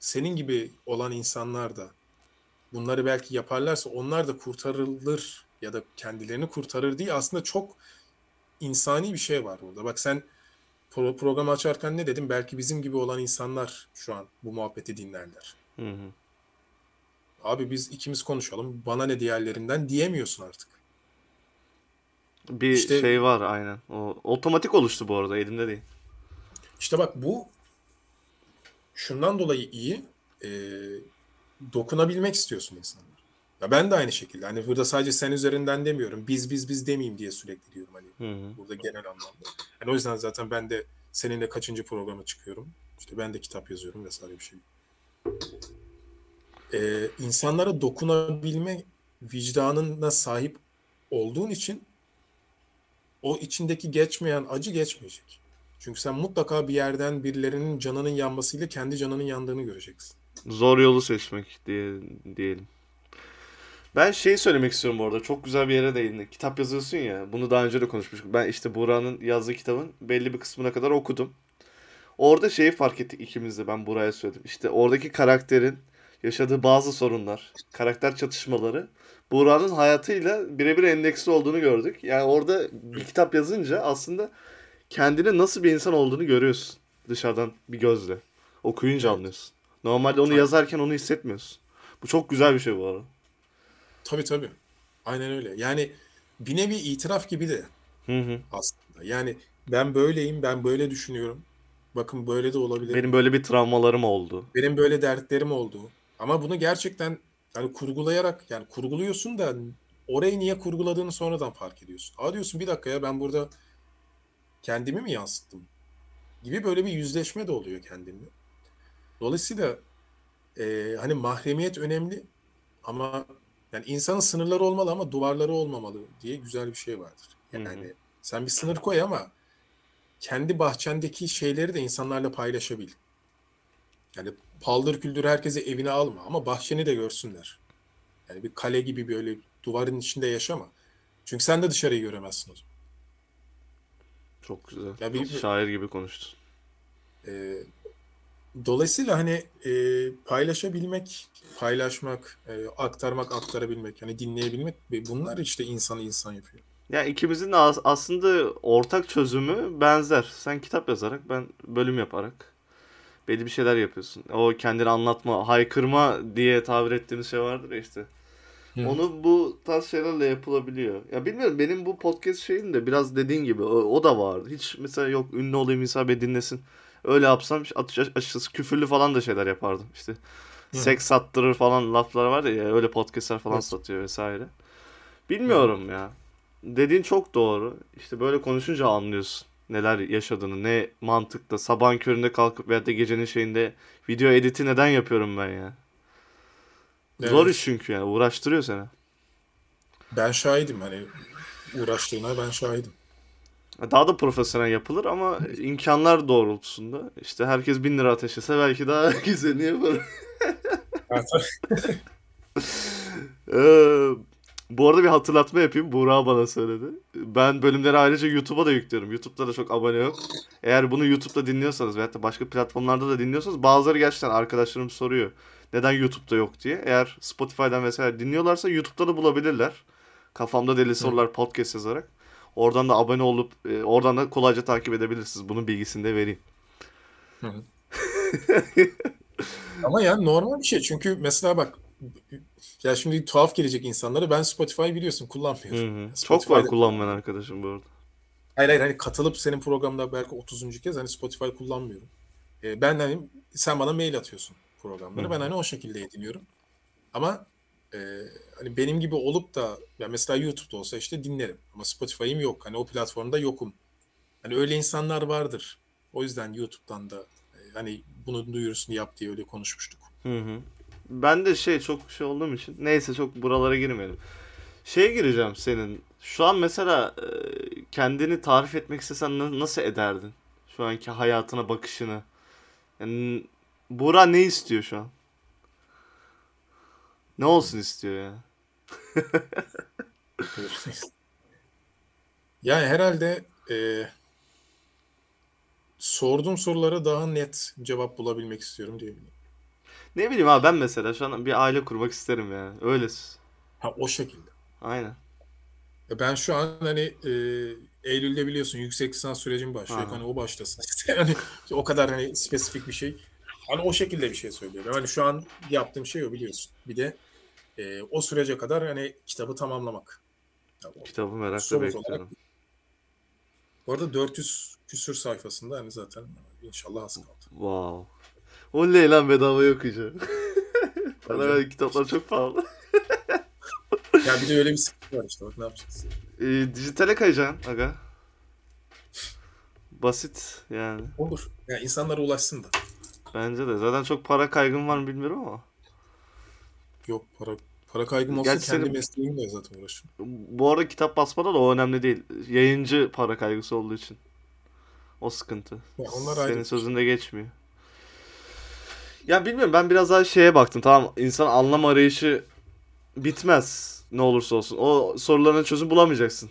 senin gibi olan insanlar da bunları belki yaparlarsa onlar da kurtarılır ya da kendilerini kurtarır diye aslında çok insani bir şey var burada. Bak sen pro- programı açarken ne dedim? Belki bizim gibi olan insanlar şu an bu muhabbeti dinlerler. Hı hı. Abi biz ikimiz konuşalım. Bana ne diğerlerinden diyemiyorsun artık. Bir İşte- şey var aynen. O otomatik oluştu bu arada elimde değil. İşte bak bu şundan dolayı iyi. e, dokunabilmek istiyorsun insanlara. Ya ben de aynı şekilde. Hani burada sadece sen üzerinden demiyorum. Biz biz biz demeyeyim diye sürekli diyorum hani Hı hı. burada genel anlamda. Yani o yüzden zaten ben de seninle kaçıncı programa çıkıyorum. İşte ben de kitap yazıyorum vesaire bir şey. Ee, insanlara dokunabilme vicdanına sahip olduğun için o içindeki geçmeyen acı geçmeyecek. Çünkü sen mutlaka bir yerden birilerinin canının yanmasıyla kendi canının yandığını göreceksin. Zor yolu seçmek diye diyelim. Ben şeyi söylemek istiyorum bu arada. Çok güzel bir yere değindin. Kitap yazıyorsun ya. Bunu daha önce de konuşmuştuk. Ben işte Buğra'nın yazdığı kitabın belli bir kısmına kadar okudum. Orada şeyi fark ettik ikimiz de. Ben Buğra'ya söyledim. İşte oradaki karakterin yaşadığı bazı sorunlar, karakter çatışmaları Buğra'nın hayatıyla birebir endeksli olduğunu gördük. Yani orada bir kitap yazınca aslında kendini nasıl bir insan olduğunu görüyorsun. Dışarıdan bir gözle. Okuyunca anlıyorsun. Normalde onu yazarken onu hissetmiyorsun. Bu çok güzel bir şey bu arada. Tabii tabii. Aynen öyle. Yani bir nevi itiraf gibi de Hı hı. aslında. Yani ben böyleyim, ben böyle düşünüyorum. Bakın böyle de olabilir. Benim böyle bir travmalarım oldu. Benim böyle dertlerim oldu. Ama bunu gerçekten hani kurgulayarak yani kurguluyorsun da orayı niye kurguladığını sonradan fark ediyorsun. Aa diyorsun bir dakika ya ben burada kendimi mi yansıttım? Gibi böyle bir yüzleşme de oluyor kendinle. Dolayısıyla e, hani mahremiyet önemli ama yani insanın sınırları olmalı ama duvarları olmamalı diye güzel bir şey vardır. Hı hı. Yani sen bir sınır koy ama kendi bahçendeki şeyleri de insanlarla paylaşabil. Yani paldır küldür herkese evine alma ama bahçeni de görsünler. Yani bir kale gibi böyle duvarın içinde yaşama. Çünkü sen de dışarıyı göremezsin o zaman. Çok güzel. Ya bir- Şair gibi konuştun. Ee, dolayısıyla hani e, paylaşabilmek, paylaşmak, e, aktarmak, aktarabilmek, hani dinleyebilmek bunlar işte insanı insan yapıyor. Ya ikimizin de as- aslında ortak çözümü benzer. Sen kitap yazarak, ben bölüm yaparak belli bir şeyler yapıyorsun. O kendini anlatma, haykırma diye tabir ettiğimiz şey vardır ya işte. Hı. Onu bu tarz şeylerle yapılabiliyor. Ya bilmiyorum benim bu podcast şeyin de biraz dediğin gibi o, o da vardı. Hiç mesela yok ünlü olayım insan beni dinlesin. Öyle yapsam aç- açıkçası küfürlü falan da şeyler yapardım. İşte Hı. seks sattırır falan laflar var ya öyle podcastler falan Evet. satıyor vesaire. Bilmiyorum ya. Dediğin çok doğru. İşte böyle konuşunca anlıyorsun neler yaşadığını, ne mantıkta, sabahın köründe kalkıp veyahut da gecenin şeyinde video editi neden yapıyorum ben ya? Zor Evet. iş çünkü yani uğraştırıyor seni. Ben şahidim hani uğraştığına ben şahidim. Daha da profesyonel yapılır ama imkanlar doğrultusunda işte herkes bin lira ateşlese belki daha güzelini yapar. Ee, bu arada bir hatırlatma yapayım. Buğra bana söyledi. Ben bölümleri ayrıca YouTube'a da yüklüyorum. YouTube'da da çok abone yok. Eğer bunu YouTube'da dinliyorsanız veyahut da başka platformlarda da dinliyorsanız bazıları gerçekten arkadaşlarım soruyor. Neden YouTube'da yok diye. Eğer Spotify'dan vesaire dinliyorlarsa YouTube'da da bulabilirler. Kafamda Deli Sorular podcast yazarak. Oradan da abone olup e, oradan da kolayca takip edebilirsiniz. Bunun bilgisini de vereyim. Ama yani normal bir şey. Çünkü mesela bak ya şimdi tuhaf gelecek insanlara ben Spotify biliyorsun kullanmıyorum. Hı hı. Çok var kullanmayan arkadaşım bu arada. Hayır hayır hani katılıp senin programda belki 30. kez hani Spotify kullanmıyorum. Ee, ben hani sen bana mail atıyorsun programları. Hı. Ben hani o şekilde ediniyorum. Ama e, hani benim gibi olup da ya mesela YouTube'da olsa işte dinlerim. Ama Spotify'ım yok. Hani o platformda yokum. Hani öyle insanlar vardır. O yüzden YouTube'dan da e, hani bunun duyurusunu yap diye öyle konuşmuştuk. Hı hı. Ben de şey çok şey olduğum için neyse çok buralara girmeyelim. Şeye gireceğim senin. Şu an mesela kendini tarif etmek istesen na- nasıl ederdin? Şu anki hayatına bakışını. Yani Buğra ne istiyor şu an? Ne olsun istiyor ya? Yani herhalde e, sorduğum sorulara daha net cevap bulabilmek istiyorum diyebilirim. Ne bileyim abi ben mesela şu an bir aile kurmak isterim ya. Öyle. Ha o şekilde. Aynen. Ya Ben şu an hani e, Eylül'de biliyorsun yüksek lisans sürecim başlıyor. Aha. Hani o başlasın. Hani o kadar hani spesifik bir şey. Hani o şekilde bir şey söylüyorum. Hani şu an yaptığım şey o biliyorsun. Bir de e, o sürece kadar hani kitabı tamamlamak. Ya o- Kitabı merakla Somut olarak. bekliyorum. Bu arada 400 küsür sayfasında hani zaten inşallah az kaldı. Wow. Oley lan bedava okuyacağım. Bana ver kitaplar çok pahalı. Ya bir de öyle bir sıkıntı var işte bak ne yapacağız. Ee, dijitale kayacaksın aga. Basit yani. Olur. Ya insanlara ulaşsın da. Bence de. Zaten çok para kaygın var mı bilmiyorum ama. Yok para para kaygım olsa Gerçi kendi senin- mesleğimle zaten uğraşırım. Bu arada kitap basmada da o önemli değil. Yayıncı para kaygısı olduğu için. O sıkıntı. Ya onlar ayrı Senin bir sözünde geçmiyor. Ya bilmiyorum ben biraz daha şeye baktım. Tamam insan anlam arayışı bitmez ne olursa olsun. O soruların çözüm bulamayacaksın.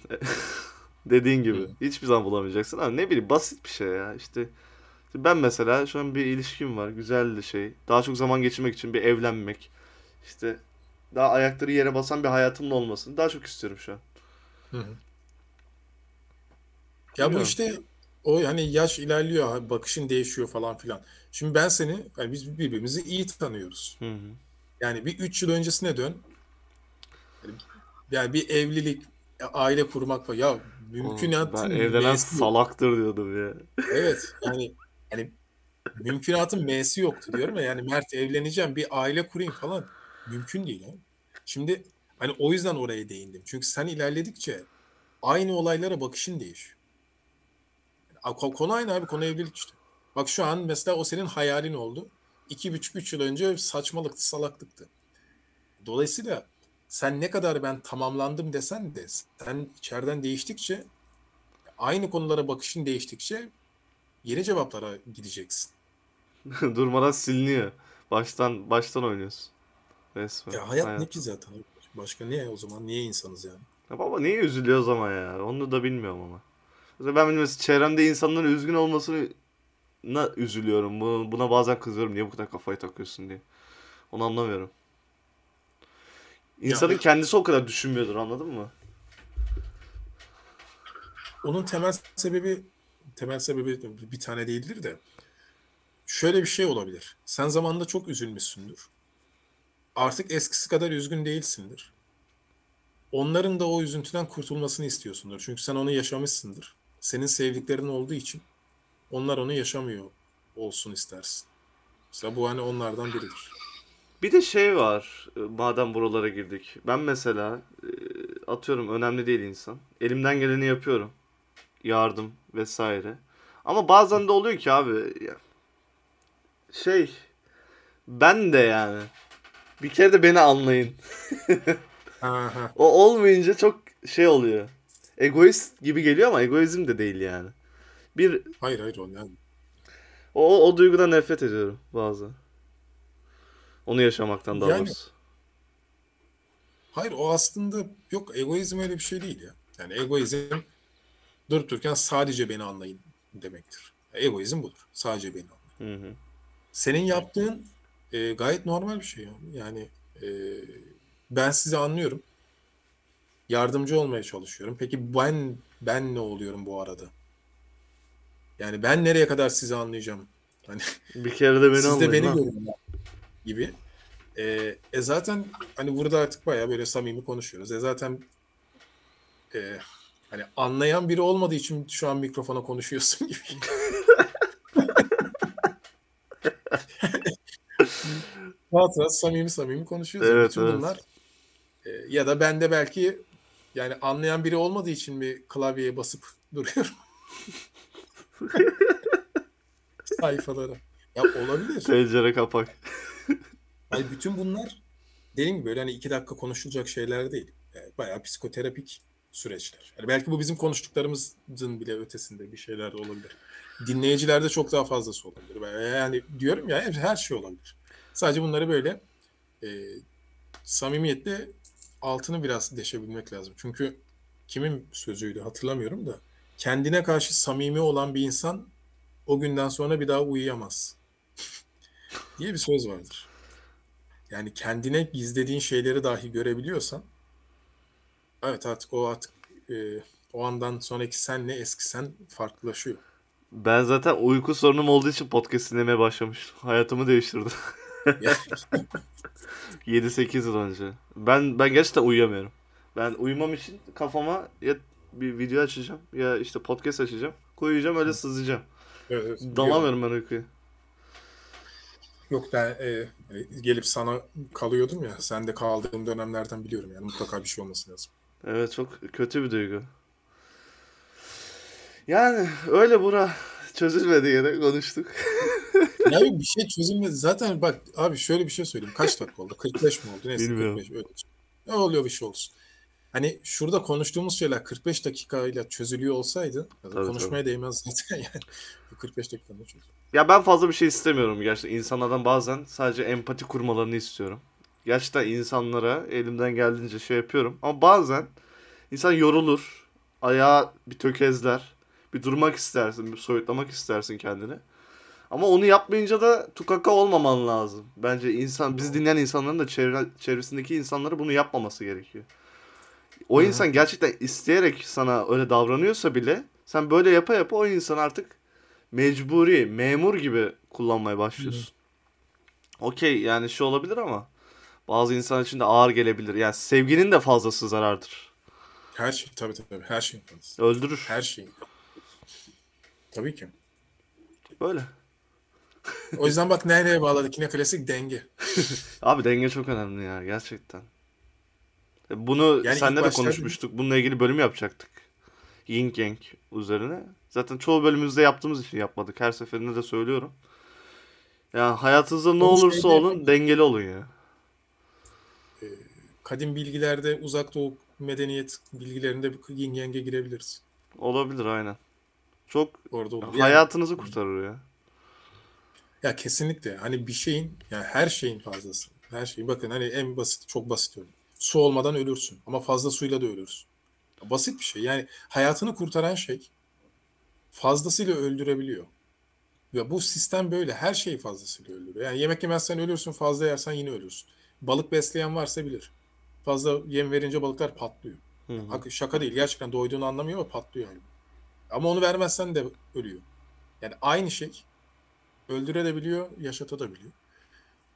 Dediğin gibi. Hiçbir zaman bulamayacaksın ama ne bileyim basit bir şey ya. İşte ben mesela şu an bir ilişkim var. Güzel de şey. Daha çok zaman geçirmek için bir evlenmek. İşte daha ayakları yere basan bir hayatımın olmasını daha çok istiyorum şu an. Hı hı. Ya bu Bilmiyorum. işte o hani yaş ilerliyor, bakışın değişiyor falan filan. Şimdi ben seni, yani biz birbirimizi iyi tanıyoruz. Hı hı. Yani bir 3 yıl öncesine dön. Yani bir evlilik, aile kurmak falan. Ya Oğlum, mümkünatın ben evlenen salaktır diyordum ya. Evet yani yani mümkünatın M'si yoktu diyorum ya. Yani Mert evleneceğim, bir aile kurayım falan. Mümkün değil. Yani. Şimdi hani o yüzden oraya değindim. Çünkü sen ilerledikçe aynı olaylara bakışın değişiyor. Konu aynı abi, konu evlilik işte. Bak şu an mesela o senin hayalin oldu. İki buçuk, üç yıl önce saçmalıktı, salaklıktı. Dolayısıyla sen ne kadar ben tamamlandım desen de sen içeriden değiştikçe aynı konulara bakışın değiştikçe yeni cevaplara gideceksin. Durmadan siliniyor. Baştan baştan oynuyorsun. Resmen. Ya hayat Hayat. ne ki zaten? Başka ne o zaman? Niye insanız yani? Ya baba niye üzülüyor o zaman ya? Onu da bilmiyorum ama. Mesela ben mesela çevremde insanların üzgün olmasını na üzülüyorum. Buna, buna bazen kızıyorum. Niye bu kadar kafayı takıyorsun diye. Onu anlamıyorum. İnsanın Ya- kendisi o kadar düşünmüyordur anladın mı? Onun temel sebebi temel sebebi bir tane değildir de şöyle bir şey olabilir. Sen zamanında çok üzülmüşsündür. Artık eskisi kadar üzgün değilsindir. Onların da o üzüntüden kurtulmasını istiyorsundur. Çünkü sen onu yaşamışsındır. Senin sevdiklerin olduğu için onlar onu yaşamıyor olsun istersin. Mesela bu hani onlardan biridir. Bir de şey var. e, Madem buralara girdik. Ben mesela e, atıyorum önemli değil insan. Elimden geleni yapıyorum. Yardım vesaire. Ama bazen de oluyor ki abi şey ben de yani Bir kere de beni anlayın. O olmayınca çok şey oluyor. Egoist gibi geliyor ama egoizm de değil yani. Bir Hayır hayır o yani. o, o duygudan nefret ediyorum bazen. Onu yaşamaktan daha Yani- doğrusu. Hayır o aslında yok egoizm öyle bir şey değil ya. Yani egoizm durup dururken sadece beni anlayın demektir. Egoizm budur. Sadece beni anlayın. Hı hı. Senin yaptığın e, gayet normal bir şey. ya. Yani e, ben sizi anlıyorum. Yardımcı olmaya çalışıyorum. Peki ben ben ne oluyorum bu arada? Yani ben nereye kadar sizi anlayacağım? Hani Bir kere de beni siz de beni görün gibi. E, e zaten hani burada artık bayağı böyle samimi konuşuyoruz. E zaten e, hani anlayan biri olmadığı için şu an mikrofona konuşuyorsun gibi. rahat rahat samimi samimi konuşuyoruz. Evet, Bütün evet. bunlar e, ya da ben de belki yani anlayan biri olmadığı için mi klavyeye basıp duruyorum. Sayfalara. Ya olabilir. Tencere kapak. Hani bütün bunlar dediğim gibi böyle hani iki dakika konuşulacak şeyler değil. Yani bayağı psikoterapik süreçler. Yani belki bu bizim konuştuklarımızın bile ötesinde bir şeyler de olabilir. Dinleyicilerde çok daha fazlası olabilir. Yani diyorum ya her şey olabilir. Sadece bunları böyle e, samimiyetle altını biraz deşebilmek lazım. Çünkü kimin sözüydü hatırlamıyorum da kendine karşı samimi olan bir insan o günden sonra bir daha uyuyamaz diye bir söz vardır. Yani kendine gizlediğin şeyleri dahi görebiliyorsan evet artık o artık e, o andan sonraki senle eski sen farklılaşıyor. Ben zaten uyku sorunum olduğu için podcast dinlemeye başlamıştım. Hayatımı değiştirdi. Yani 7-8 yıl önce. Ben ben gerçekten uyuyamıyorum. Ben uyumam için kafama ya bir video açacağım ya işte podcast açacağım. Koyacağım öyle sızacağım. evet, evet. Dalamıyorum ben uykuya. Yok ben e, e, gelip sana kalıyordum ya. Sen de kaldığım dönemlerden biliyorum yani mutlaka bir şey olması lazım. Evet çok kötü bir duygu. Yani öyle bura çözülmedi yine konuştuk. Ya bir şey çözülmedi. Zaten bak abi şöyle bir şey söyleyeyim. Kaç dakika oldu? 45 mi oldu? Neyse Bilmiyorum. 45 öyle. Ne oluyor bir şey olsun. Hani şurada konuştuğumuz şeyler 45 dakikayla çözülüyor olsaydı ya da Tabii, konuşmaya değmez zaten yani. Bu 45 dakikada çözülüyor. Ya ben fazla bir şey istemiyorum gerçekten. İnsanlardan bazen sadece empati kurmalarını istiyorum. Gerçekten insanlara elimden geldiğince şey yapıyorum. Ama bazen insan yorulur. Ayağı bir tökezler. Bir durmak istersin. Bir soyutlamak istersin kendini. Ama onu yapmayınca da tukaka olmaman lazım. Bence insan, bizi dinleyen insanların da çevre, çevresindeki insanlara bunu yapmaması gerekiyor. O insan gerçekten isteyerek sana öyle davranıyorsa bile sen böyle yapa yapa o insan artık mecburi, memur gibi kullanmaya başlıyorsun. Okey yani şey olabilir ama bazı insan için de ağır gelebilir. Yani sevginin de fazlası zarardır. Her şey tabii tabii her şeyin fazlası. Öldürür. Her şeyin. Tabii ki. Böyle. O yüzden bak nereye bağladık? Yine klasik denge. Abi denge çok önemli ya gerçekten. E, Bunu Yani seninle ilk de konuşmuştuk. Bununla ilgili bölüm yapacaktık. Yin Yang üzerine. Zaten çoğu bölümümüzde yaptığımız için yapmadık. Her seferinde de söylüyorum. Ya hayatınızda ne olursa olun dengeli olun ya. Kadim bilgilerde uzak doğu medeniyet bilgilerinde bir yin yenge girebiliriz. Olabilir aynen. Çok Orada olur. Yani- hayatınızı kurtarır ya. Ya kesinlikle hani bir şeyin yani her şeyin fazlası. Her şeyin bakın hani en basit çok basit örnek. Su olmadan ölürsün ama fazla suyla da ölürsün. Basit bir şey. Yani hayatını kurtaran şey fazlasıyla öldürebiliyor. Ve bu sistem böyle. Her şeyi fazlasıyla öldürüyor. Yani yemek yemezsen ölürsün, fazla yersen yine ölürsün. Balık besleyen varsa bilir. Fazla yem verince balıklar patlıyor. Hı hı. Şaka değil. Gerçekten doyduğunu anlamıyor ama patlıyor yani. Ama onu vermezsen de ölüyor. Yani aynı şey öldürebiliyor, yaşatabiliyor.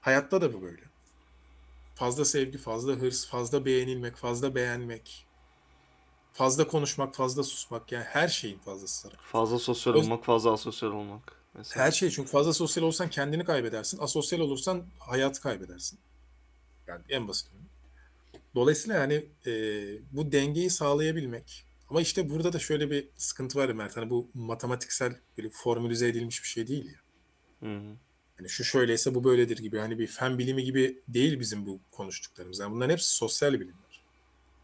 Hayatta da bu böyle. Fazla sevgi, fazla hırs, fazla beğenilmek, fazla beğenmek, fazla konuşmak, fazla susmak yani her şeyin fazlası. Fazla sosyal olmak, fazla asosyal olmak. Mesela. Her şey çünkü fazla sosyal olursan kendini kaybedersin. Asosyal olursan hayatı kaybedersin. Yani en basit örnek. Dolayısıyla yani e, bu dengeyi sağlayabilmek ama işte burada da şöyle bir sıkıntı var Mert. Hani bu matematiksel böyle formülize edilmiş bir şey değil ya. Hı hı. Hani şu şöyleyse bu böyledir gibi hani bir fen bilimi gibi değil bizim bu konuştuklarımız. Yani bunların hepsi sosyal bilimler.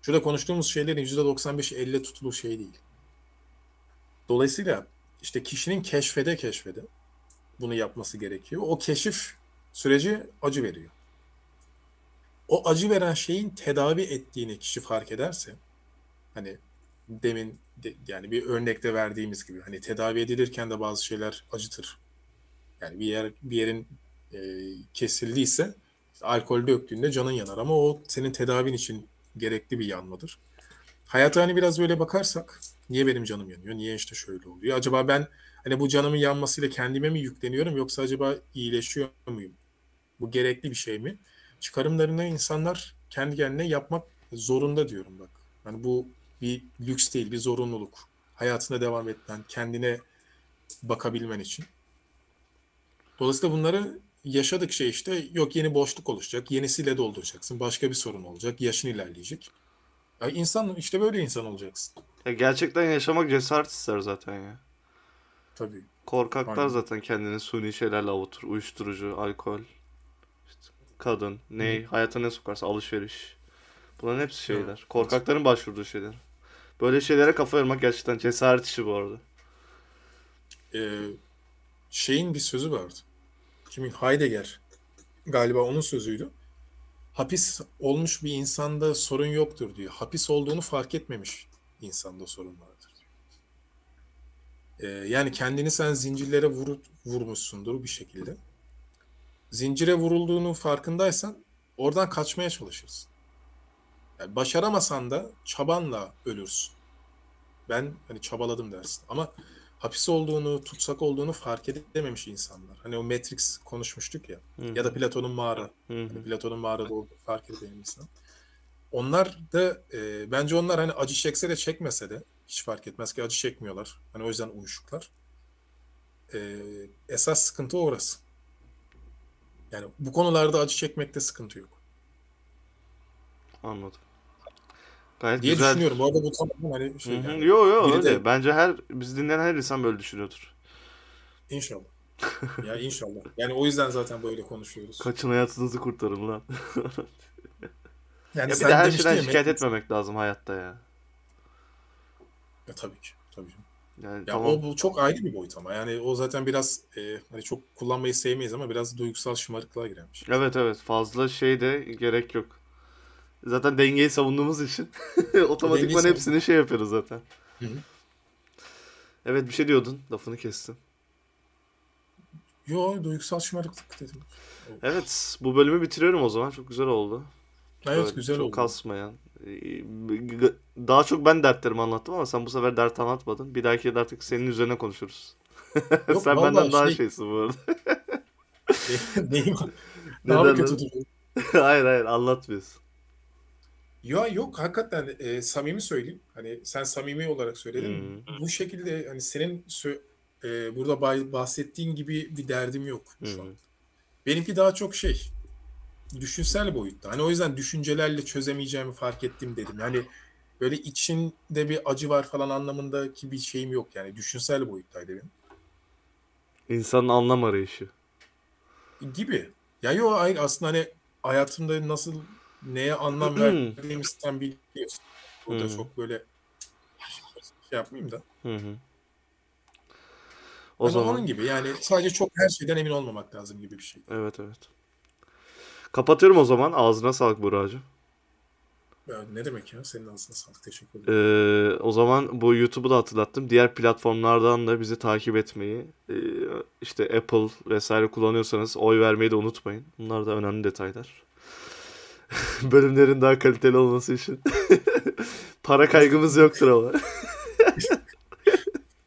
Şurada konuştuğumuz şeylerin %95'i elle tutulur şey değil. Dolayısıyla işte kişinin keşfede keşfede bunu yapması gerekiyor. O keşif süreci acı veriyor. O acı veren şeyin tedavi ettiğini kişi fark ederse hani demin de, yani bir örnekte verdiğimiz gibi hani tedavi edilirken de bazı şeyler acıtır. Yani bir yer bir yerin e, kesildiyse işte alkol döktüğünde canın yanar ama o senin tedavin için gerekli bir yanmadır. Hayata hani biraz böyle bakarsak niye benim canım yanıyor? Niye işte şöyle oluyor? Acaba ben hani bu canımın yanmasıyla kendime mi yükleniyorum yoksa acaba iyileşiyor muyum? Bu gerekli bir şey mi? Çıkarımlarını insanlar kendi kendine yapmak zorunda diyorum bak. Yani bu bir lüks değil, bir zorunluluk. Hayatına devam etmen, kendine bakabilmen için. Dolayısıyla bunları yaşadıkça işte yok yeni boşluk oluşacak, yenisiyle dolduracaksın, başka bir sorun olacak, yaşın ilerleyecek. Ya insan işte böyle insan olacaksın. Ya gerçekten yaşamak cesaret ister zaten ya. Tabii. Korkaklar Aynen. zaten kendini suni şeylerle avutur. Uyuşturucu, alkol, kadın, ne, hayata ne sokarsa alışveriş. Bunların hepsi şeyler. Korkakların başvurduğu şeyler. Böyle şeylere kafa yormak gerçekten cesaret işi bu arada. Ee, şeyin bir sözü vardı. Kimin? Heidegger. Galiba onun sözüydü. Hapis olmuş bir insanda sorun yoktur diyor. Hapis olduğunu fark etmemiş insanda sorun vardır. Ee, yani kendini sen zincirlere vurup vurmuşsundur bir şekilde. Zincire vurulduğunu farkındaysan oradan kaçmaya çalışırsın. Yani başaramasan da çabanla ölürsün. Ben hani çabaladım dersin. Ama hapis olduğunu, tutsak olduğunu fark edememiş insanlar. Hani o Matrix konuşmuştuk ya. Hı Ya da Platon'un mağara. Hani Platon'un mağarada olduğunu fark edemeyen insan. Onlar da e, bence onlar hani acı çekse de çekmese de hiç fark etmez ki acı çekmiyorlar. Hani o yüzden uyuşuklar. E, esas sıkıntı orası. Yani bu konularda acı çekmekte sıkıntı yok. Anladım. Gayet Diye güzel. düşünüyorum. Bu arada bu tamamen hani şey Hı hı. yani. Yo yo Biri öyle. de- Bence her biz dinleyen her insan böyle düşünüyordur. İnşallah. Ya inşallah. Yani o yüzden zaten böyle konuşuyoruz. Kaçın hayatınızı kurtarın lan. Yani Ya bir sen de her demiştin şeyden ya, şikayet Matrix- etmemek lazım hayatta ya. Ya tabii ki. Tabii ki. Yani Ya tamam. o bu çok ayrı bir boyut ama yani o zaten biraz e, hani çok kullanmayı sevmeyiz ama biraz duygusal şımarıklığa giren bir şey. Evet evet fazla şey de gerek yok. Zaten dengeyi savunduğumuz için otomatikman Dengeyi hepsini şey yapıyoruz zaten. Hı hı. Evet bir şey diyordun. Lafını kestim. Yo duygusal şımarıklık dedim. Evet bu bölümü bitiriyorum o zaman. Çok güzel oldu. Evet Böyle güzel çok oldu. kasmayan. Ee, Daha çok ben dertlerimi anlattım ama sen bu sefer dert anlatmadın. Bir dahaki de artık senin üzerine konuşuruz. Yok, sen benden daha şey- şeysin bu arada. Neyim? Daha mı kötü hayır hayır anlatmıyorsun. Ya yok hakikaten e, samimi söyleyeyim. Hani sen samimi olarak söyledin. Hı. Bu şekilde hani senin e, burada bahsettiğin gibi bir derdim yok şu Hı. an. Benimki daha çok şey düşünsel boyutta. Hani o yüzden düşüncelerle çözemeyeceğimi fark ettim dedim. Yani böyle içinde bir acı var falan anlamındaki bir şeyim yok yani. Düşünsel boyuttaydı benim. İnsanın anlam arayışı. Gibi. Ya yok hayır aslında hani hayatımda nasıl neye anlam verdiğimi sen biliyorsun. Burada Hı. çok böyle şey yapmayayım da. Hı hı. O Hani zaman onun gibi yani sadece çok her şeyden emin olmamak lazım gibi bir şey. evet evet. Kapatıyorum o zaman. Ağzına sağlık Buracığım. Ne demek ya? Senin ağzına sağlık. Teşekkür ederim. Ee, o zaman bu YouTube'u da hatırlattım. Diğer platformlardan da bizi takip etmeyi, e, işte Apple vesaire kullanıyorsanız oy vermeyi de unutmayın. Bunlar da önemli detaylar. Bölümlerin daha kaliteli olması için. Para kaygımız yoktur ama.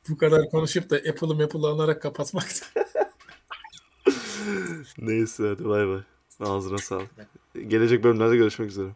Bu kadar konuşup da Apple'ı Apple'ı anarak kapatmak. Neyse hadi bay bay. Ağzına sağlık. Gelecek bölümlerde görüşmek üzere.